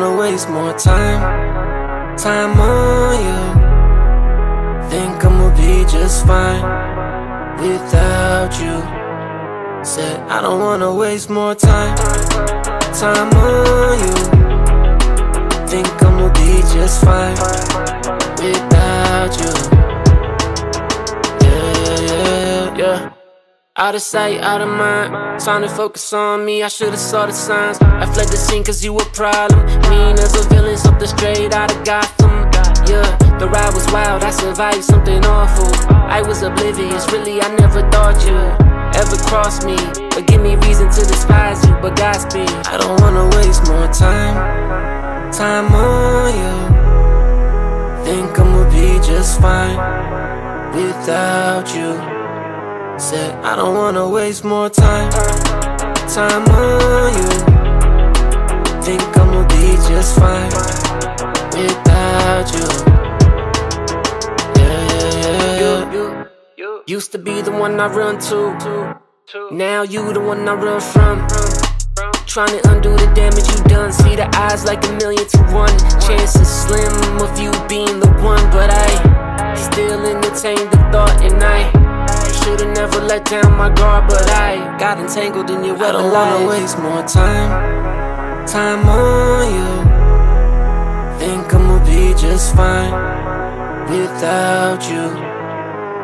wanna waste more time, time on you. Think I'ma be just fine without you. Said I don't wanna waste more time, time on you. Think I'ma be just fine without you. Yeah, yeah, yeah. Out of sight, out of mind. Time to focus on me. I should've saw the signs. I fled the scene cause you a problem. Mean as a villain, something straight out of Gotham. Yeah, the ride was wild. I survived something awful. I was oblivious, really. I never thought you'd ever cross me. But give me reason to despise you. But Godspeed. I don't wanna waste more time. Time on you. Think I'ma be just fine without you. Said I don't wanna waste more time, time on you. Think I'ma be just fine without you. Yeah, yeah, yeah. You, you, used to be the one I run to. Now you the one I run from. Trying to undo the damage you done. See the eyes like a million got entangled in your web. I don't wanna waste more time, time on you. Think I'ma be just fine without you.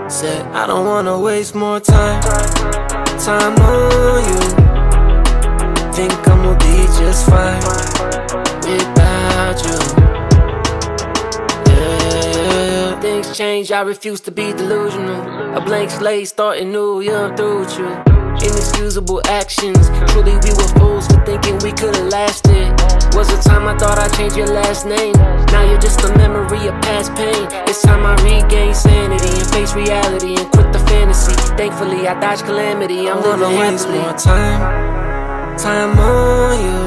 Said I don't wanna waste more time, time on you. Think I'ma be just fine without you. Things change, I refuse to be delusional. A blank slate starting new, yeah, I'm through with you. Inexcusable actions, truly we were fools for thinking we could've lasted. Was a time I thought I'd change your last name. Now you're just a memory of past pain. It's time I regain sanity and face reality and quit the fantasy. Thankfully, I dodged calamity. I'm living waste more time, time on you.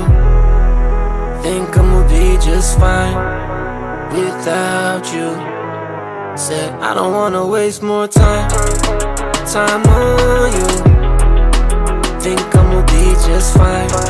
Think I'ma be just fine without you. Said I don't wanna waste more time, time on you. Think I'ma be just fine.